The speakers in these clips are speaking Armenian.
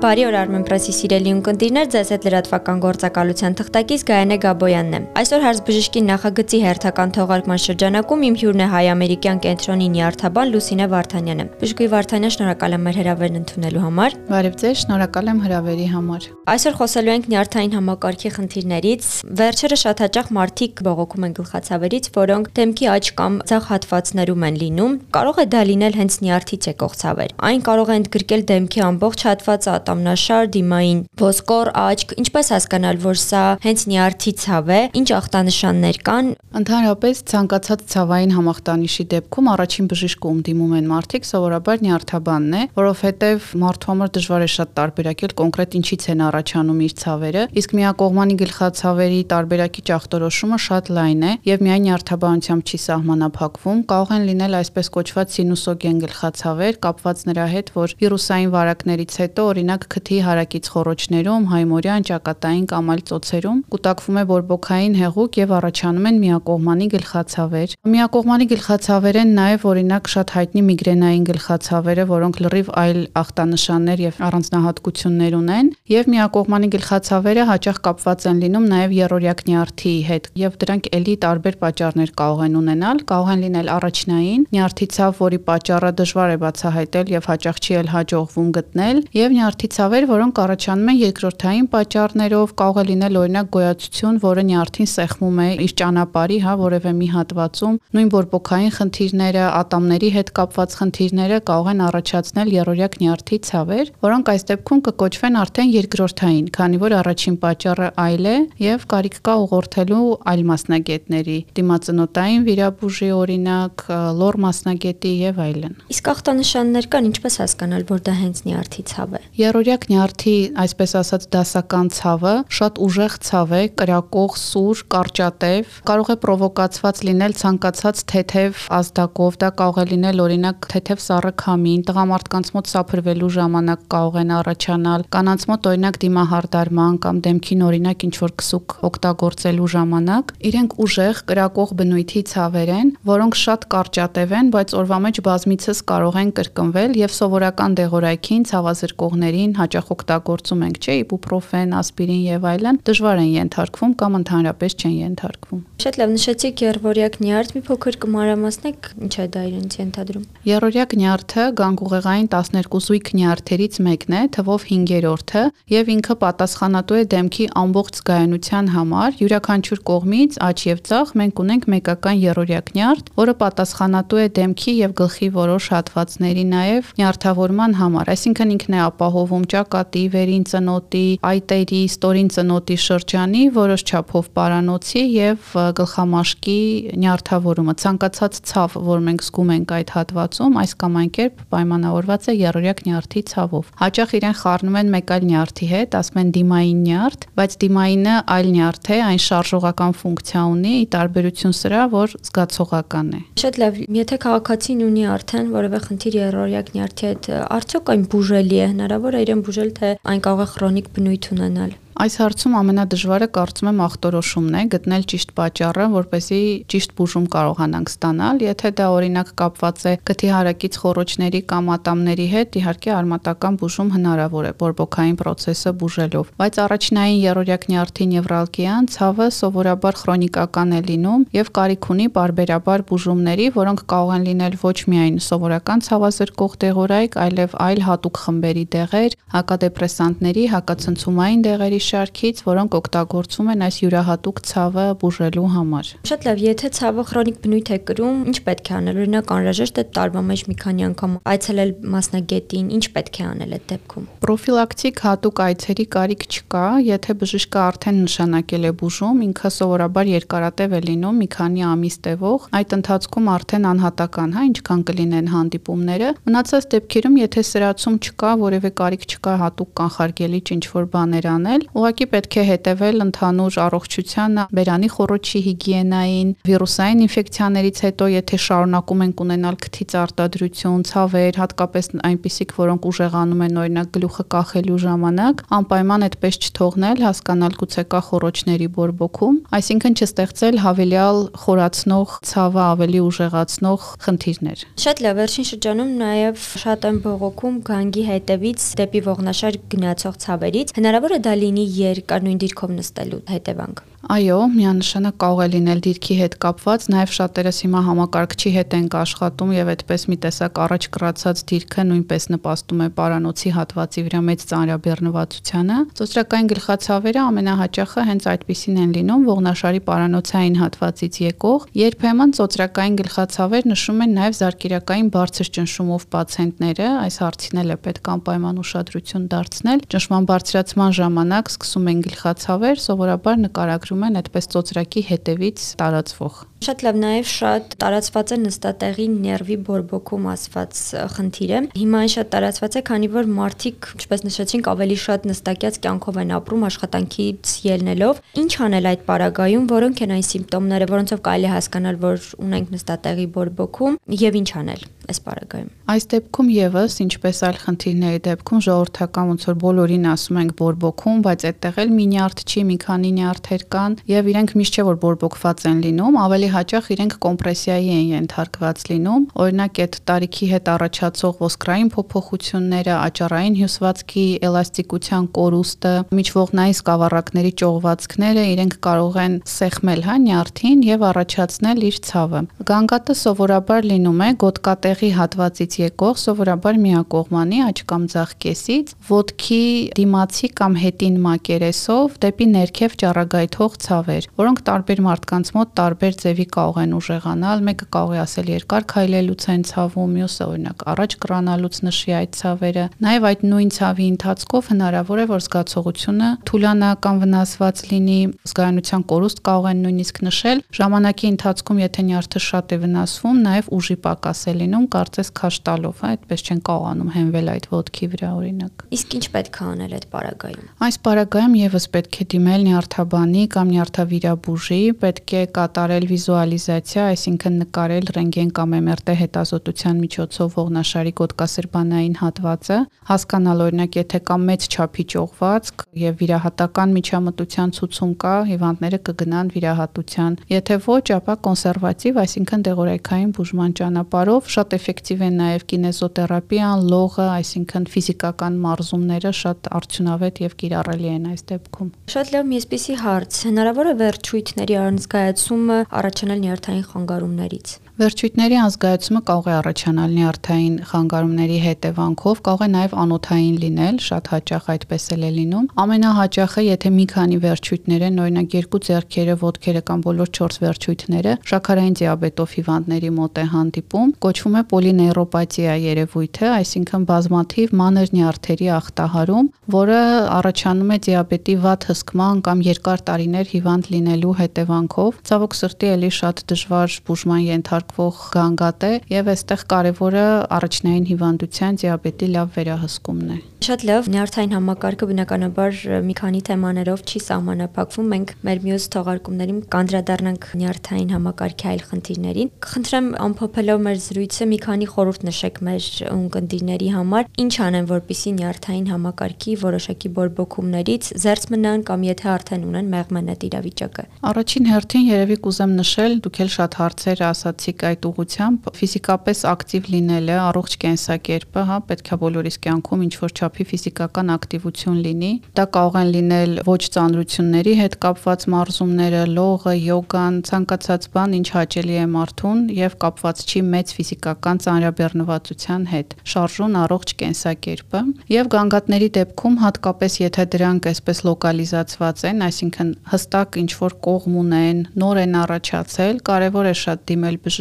Բարի օր Armen Press-ի սիրելի ունկնդիրներ, ձեզ հետ լրատվական գործակալության թղթակից Գայանե Գաբոյանն է։ Այսօր հարց բժշկի նախագծի հերթական թողարկման շրջանակում իմ հյուրն է հայ-ամերիկյան կենտրոնի նյարդաբան Լուսինե Վարդանյանը։ Բժշկի Վարդանյան, շնորհակալ եմ մեր հրավերն ընդունելու համար։ Բարև ձեզ, շնորհակալ եմ հրավերի համար։ Այսօր խոսելու ենք նյարդային համակարգի խնդիրներից։ Վերջերս շատ հաճախ մարդիկ բողոքում են գլխացավերից, որոնք դեմքի աճ կամ ցախ հատվածներում են լինում։ Կարող է դա լինել հենց նյարդից եկող ցավեր։ Այն կարող է ընդգրկել դեմքի ամբողջ հատվածը, ատամնաշար, դիմային ոսկոր աճք, ինչպես հասկանալ, որ սա հենց նյարդի ցավ է, ինչ ախտանշաններ կան։ Ընդհանրապես ցանկացած ցավային համախտանիշի դեպքում առաջին բժիշկը ում դիմում են մարդիկ սովորաբար նյարդաբանն է, որովհետև մարդու համար դժվար է շատ տարբերակել կոնկրետ ինչից են առաջանում իր ցավերը, իսկ միակողմանի գլխացավերի տարբերակի ախտորոշումը շատ լայն է եւ միայն նյարդաբանությամբ չի սահմանափակվում, կարող են լինել այսպես կոչված սինուսոգեն գլխացավեր, կապված նրա հետ, որ վիրուսային վարակներից հետո օրինակ օրինակ քթի հարակից խորոչներում, հայմորյան, ճակատային կամ այլ ծոցերում կուտակվում է բորբոքային հեղուկ եւ առաջանում են միակողմանի գլխացավեր։ Միակողմանի գլխացավեր են նաեւ օրինակ շատ հայտնի միգրենային գլխացավերը, որոնք լրիվ այլ ախտանշաններ եւ առանձնահատկություններ ունեն, եւ միակողմանի գլխացավերը հաճախ կապված են լինում նաեւ երրորյակ նյարդի հետ եւ դրանք ելի տարբեր պատճառներ կարող են ունենալ, կարող են լինել առաջնային նյարդի ցավ, որի պատճառը դժվար է բացահայտել եւ հաճախ չի էլ հաջողվում գտնել, եւ նյարդի ցավեր, որոնք առաջանում են երկրորդային պատճառներով, կարող է լինել օրինակ գոյացություն, որը նյարդին սեղմում է իր ճանապարհի, հա, որևէ մի հատվածում, նույն բորբոքային խնդիրները, ատամների հետ կապված խնդիրները կարող են առաջացնել երրորյակ նյարդի ցավեր, որոնք այս դեպքում կկոչվեն արդեն երկրորդային, քանի որ առաջին պատճառը այլ է եւ կարիք կա ուղղորդելու այլ մասնագետների, դիմացնոտային վիրաբուժի օրինակ, լոր մասնագետի եւ այլն։ Իսկ ախտանշաններ կան, ինչպես հասկանալ, որ դա հենց նյարդի ցավ է։ Երորյակ նյարդի, այսպես ասած, դասական ցավը շատ ուժեղ ցավ է, կրակող, սուր, կարճատև, կարող է պրովոկացված լինել ցանկացած թեթև ազդակով, դա կարող է լինել օրինակ թեթև սառը քամին, տղամարդկանց մոտ սափրվելու ժամանակ կարող են առաջանալ, կանանց մոտ օրինակ դիմահարդարման կամ դեմքին օրինակ ինչ որ քսուկ օգտագործելու ժամանակ, իրենք ուժեղ, կրակող բնույթի ցավեր են, որոնք շատ կարճատև են, բայց օրվա մեջ բազմիցս կարող են կրկնվել եւ սովորական դեղորայքին ցավազրկողներ բուժումներին հաճախ օգտագործում ենք, չէ, իբուպրոֆեն, ասպիրին եւ այլն, դժվար են ենթարկվում կամ ընդհանրապես չեն ենթարկվում։ Շատ լավ նշեցիք երրորյակ նյարդ, մի փոքր կմարամասնեք, ինչ է դա իրենց ենթադրում։ Երրորյակ նյարդը գանգուղեղային 12 զույգ նյարդերից մեկն է, թվով 5-րդը, եւ ինքը պատասխանատու է դեմքի ամբողջ զգայունության համար։ Յուրաքանչյուր կողմից աճ եւ ցախ մենք ունենք մեկական երրորյակ նյարդ, որը պատասխանատու է դեմքի եւ գլխի որոշ հատվածների նաեւ նյարդավորման համար, այսինքն ինքն է ապահովում ապահովում ճակատի, վերին ծնոտի, այտերի, ստորին ծնոտի շրջանի որոշ չափով պարանոցի եւ գլխամաշկի նյարդավորումը։ Ցանկացած ցավ, որ մենք զգում ենք այդ հատվածում, այս կամ այն կերպ պայմանավորված է երրորյակ նյարդի ցավով։ Հաճախ իրեն խառնում են մեկ այլ նյարդի հետ, ասում են դիմային նյարդ, բայց դիմայինը այլ նյարդ է, այն շարժողական ֆունկցիա ունի, ի տարբերություն սրա, որ զգացողական է։ Շատ լավ, եթե քաղաքացին ունի արդեն որևէ խնդիր երրորյակ նյարդի հետ, արդյոք այն բուժելի է հնարավոր է իրեն բուժել, թե այն կարող է քրոնիկ բնույթ ունենալ։ Այս հարցում ամենադժվարը կարծում եմ ախտորոշումն է, գտնել ճիշտ պատճառը, որպեսզի ճիշտ բուժում կարողանանք ստանալ։ Եթե դա օրինակ կապված է գթի հարակից խոռոչների կամ ատամների հետ, իհարկե արմատական բուժում հնարավոր է բորբոքային process-ը բուժելով։ Բայց առաջնային երրորդյակ նյարդի նևրալգիան ցավը սովորաբար քրոնիկական է լինում եւ կարիք ունի բարբերաբար բուժումների, որոնք կարող են լինել ոչ միայն սովորական ցավազրկող դեղորայք, այլև այլ հատուկ խմբերի դեղեր, հակադեպրեսանտների, հակացնցումային դեղերի շարքից, որոնք օգտագործվում են այս յուրահատուկ ցավը բուժելու համար։ Շատ լավ, եթե ցավը քրոնիկ բնույթ է կրում, ինչ պետք է անել։ Օրինակ անհրաժեշտ է տարվա մեջ մի քանի անգամ այցելել մասնագետին, ինչ պետք է անել այդ դեպքում։ Պրոֆիլակտիկ հատուկ այցերի կարիք չկա, եթե բժիշկը արդեն նշանակել է բուժում, ինքը սովորաբար երկարատև է լինում մի քանի ամիս տևող, այդ ընթացքում արդեն անհատական, հա, ինչքան կլինեն հանդիպումները։ Մնացած դեպքերում, եթե սրացում չկա, որևէ կարիք չկա հատուկ կանխարգելիչ ինչ որ բաներ անել, ուղղակի պետք է հետևել ընդհանուր առողջությանը, բերանի խոռոչի հիգիենային, վիրուսային ինֆեկցիաներից հետո եթե շարունակում ենք ունենալ քթից արտադրություն, ցավեր, հատկապես այնպիսիք, որոնք ուժեղանում են օրինակ գլուխը կախելու ժամանակ, անպայման այդպես չթողնել, հասկանալ գուցե կա խոռոչների բորբոքում, այսինքն չստեղծել հավելյալ խորացնող ցավը ավելի ուժեղացնող խնդիրներ։ Շատ լավ, վերջին շրջանում նաև շատ են բողոքում գանգի հետևից դեպի ողնաշար գնացող ցավերից։ Հնարավոր է դա լինի երկար նույն դիրքով նստելու հետևանք։ Այո, միանշանակ կարող է լինել դիրքի հետ կապված, նաև շատերս հիմա համակարգչի հետ ենք աշխատում եւ այդպես մի տեսակ առաջ կրացած դիրքը նույնպես նպաստում է պարանոցի հատվածի վրա մեծ ծանրաբեռնվածությանը։ Ծոծրակային գլխացավերը ամենահաճախը հենց այդպեսին են լինում ողնաշարի պարանոցային հատվածից եկող։ Երբեմն ծոծրակային գլխացավեր նշում են նաև զարկերակային բարձր ճնշումով պացիենտները, այս հարցին էլ է պետք անպայման ուշադրություն դարձնել։ Ճնշման բարձրացման ժամանակ սկսում են գլխացավեր, սովորաբար նկարագրում են այդպես ծոծրակի հետևից տարածվող Շատ լավ, նաև շատ տարածված է նստատեղի ներվի բորբոքում ասված խնդիրը։ Հիմա այն շատ տարածված է, քանի որ մարդիկ, ինչպես նշեցինք, ավելի շատ նստակյաց կյանքով են ապրում աշխատանքից ելնելով։ Ինչ անել այդ պարագայում, որոնք են այն սիմպտոմները, որոնցով կարելի հասկանալ, որ ունենք նստատեղի բորբոքում եւ ինչ անել այս պարագայում։ Այս դեպքում եւս, ինչպես այլ խնդիրների դեպքում, ժողովրդական ոնց որ բոլորին ասում ենք բորբոքում, բայց այդտեղ էլ մի նյարդ չի, մի քանի նյարդեր կան եւ իրենք միշտ չէ որ բորբոքված են լինում, ավելի հաճախ իրենք կոմպրեսիայի են ենթարկված լինում։ Օրինակ այդ տարիքի հետ առաջացող ոսկրային փոփոխությունները, աճառային հյուսվածքի էլաստիկության կորուստը, միջողնային սկավառակների ճողվածքները իրենք կարող են սեղմել հա նյարդին եւ առաջացնել իր ցավը։ Գանգատը սովորաբար լինում է գոտկատեղի հատվածից եկող, սովորաբար միակողմանի աջ կամ ձախ կեսից, ոտքի դիմացի կամ հետին մակերեսով դեպի ներքև ճառագայթող ցավեր, որոնք տարբեր մարդկանց մոտ տարբեր ձևի ձևի կարող են ուժեղանալ, մեկը կարող է ասել երկար քայլելուց են ցավում, մյուսը օրինակ առաջ կրանալուց նշի այդ ցավերը։ Նաև այդ նույն ցավի ընթացքով հնարավոր է որ զգացողությունը թուլանա կամ վնասված լինի, զգայունության կորուստ կարող են նույնիսկ նշել։ Ժամանակի ընթացքում եթե նյարդը շատ է վնասվում, նաև ուժի պակաս է լինում, կարծես քաշ տալով, հա, այդպես չեն կարողանում հենվել այդ ոտքի վրա օրինակ։ Իսկ ինչ պետք է անել այդ պարագայում։ Այս պարագայում եւս պետք է դիմել նյարդաբանի կամ նյարդավիրաբուժի, պետք է կատարել վիզ վիզուալիզացիա, այսինքն նկարել ռենտգեն կամ MRT հետազոտության միջոցով ողնաշարի գոտկասրբանային հատվածը, հասկանալ օրինակ եթե կա մեծ չափի ճողվածք եւ վիրահատական միջամտության ցուցում կա, հիվանդները կգնան վիրահատության։ Եթե ոչ, ապա կոնսերվատիվ, այսինքն դեղորայքային բուժման ճանապարհով շատ էֆեկտիվ են նաեւ կինեզոթերապիան, լողը, այսինքն ֆիզիկական մարզումները շատ արդյունավետ եւ կիրառելի են այս դեպքում։ Շատ լավ, մի էսպիսի հարց։ Հնարավոր է վերջույթների առանցքայացումը առաջ առաջանալ նյարդային խանգարումներից։ Վերջույթների անզգայացումը կարող է առաջանալ նյարդային խանգարումների հետևանքով, կարող է նաև անոթային լինել, շատ հաճախ այդպես էլ է լինում։ Ամենահաճախը, եթե մի քանի վերջույթներ են, օրինակ երկու ձեռքերը, ոտքերը կամ բոլոր 4 վերջույթները շաքարային դիաբետով հիվանդների մոտ է հանդիպում, կոչվում է պոլինեյրոպաթիա երևույթը, այսինքն բազմաթիվ մանր նյարդերի ախտահարում, որը առաջանում է դիաբետի վատ հսկման կամ երկար տարիներ հիվանդ լինելու հետևանքով։ Ցավոք սրտի էլի շատ դժվար բուժման ենթարկ հեղափոխվող գանգատ է եւ այստեղ կարեւորը առաջնային հիվանդության դիաբետի լավ վերահսկումն է։ Շատ լավ, նյարդային համակարգը բնականաբար մի քանի թեմաներով չի սահմանափակվում։ Մենք մեր մյուս թողարկումներին կանդրադառնանք նյարդային համակարգի այլ խնդիրներին։ Կխնդրեմ ամփոփելով մեր զրույցը մի քանի խորհուրդ նշեք մեր ունկնդիրների համար, ինչ անեն, որպիսի նյարդային համակարգի որոշակի բորբոքումներից զերծ մնան կամ եթե արդեն ունեն մեղմենետ իրավիճակը։ Առաջին հերթին երևի կուզեմ նշել, դուք էլ շատ հարցեր ասացիք այդ ուղությամբ, ֆիզիկապես ակտիվ լինելը, առողջ կենսակերպը, հա, պետքա բոլորիս կյանքում ինչ որ չափի ֆիզիկական ակտիվություն լինի։ Դա կարող են լինել ոչ ծանրությունների հետ կապված մարզումները, լողը, յոգան, ցանկացած բան, ինչ հաճելի է մարդուն եւ կապված չի մեծ ֆիզիկական ծանրաբեռնվածության հետ։ Շարժուն առողջ կենսակերպը եւ գանգատների դեպքում հատկապես եթե դրանք այսպես լոկալիզացված են, այսինքն հստակ ինչ որ կողմ ունեն, նոր են առաջացել, կարեւոր է շատ դիմել բժշկի,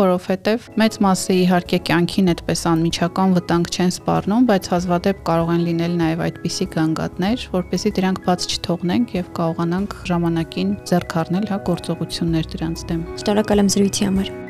որովհետեւ մեծ մասը իհարկե կյանքին այդպես անմիջական վտանգ չեն սպառնում, բայց հազվադեպ կարող են լինել նաև այդպիսի գանգատներ, որպեսզի դրանք բաց չթողնենք եւ կարողանանք ժամանակին ձեռք առնել հա գործողություններ դրանց դեմ։ Շնորհակալ եմ զրույցի համար։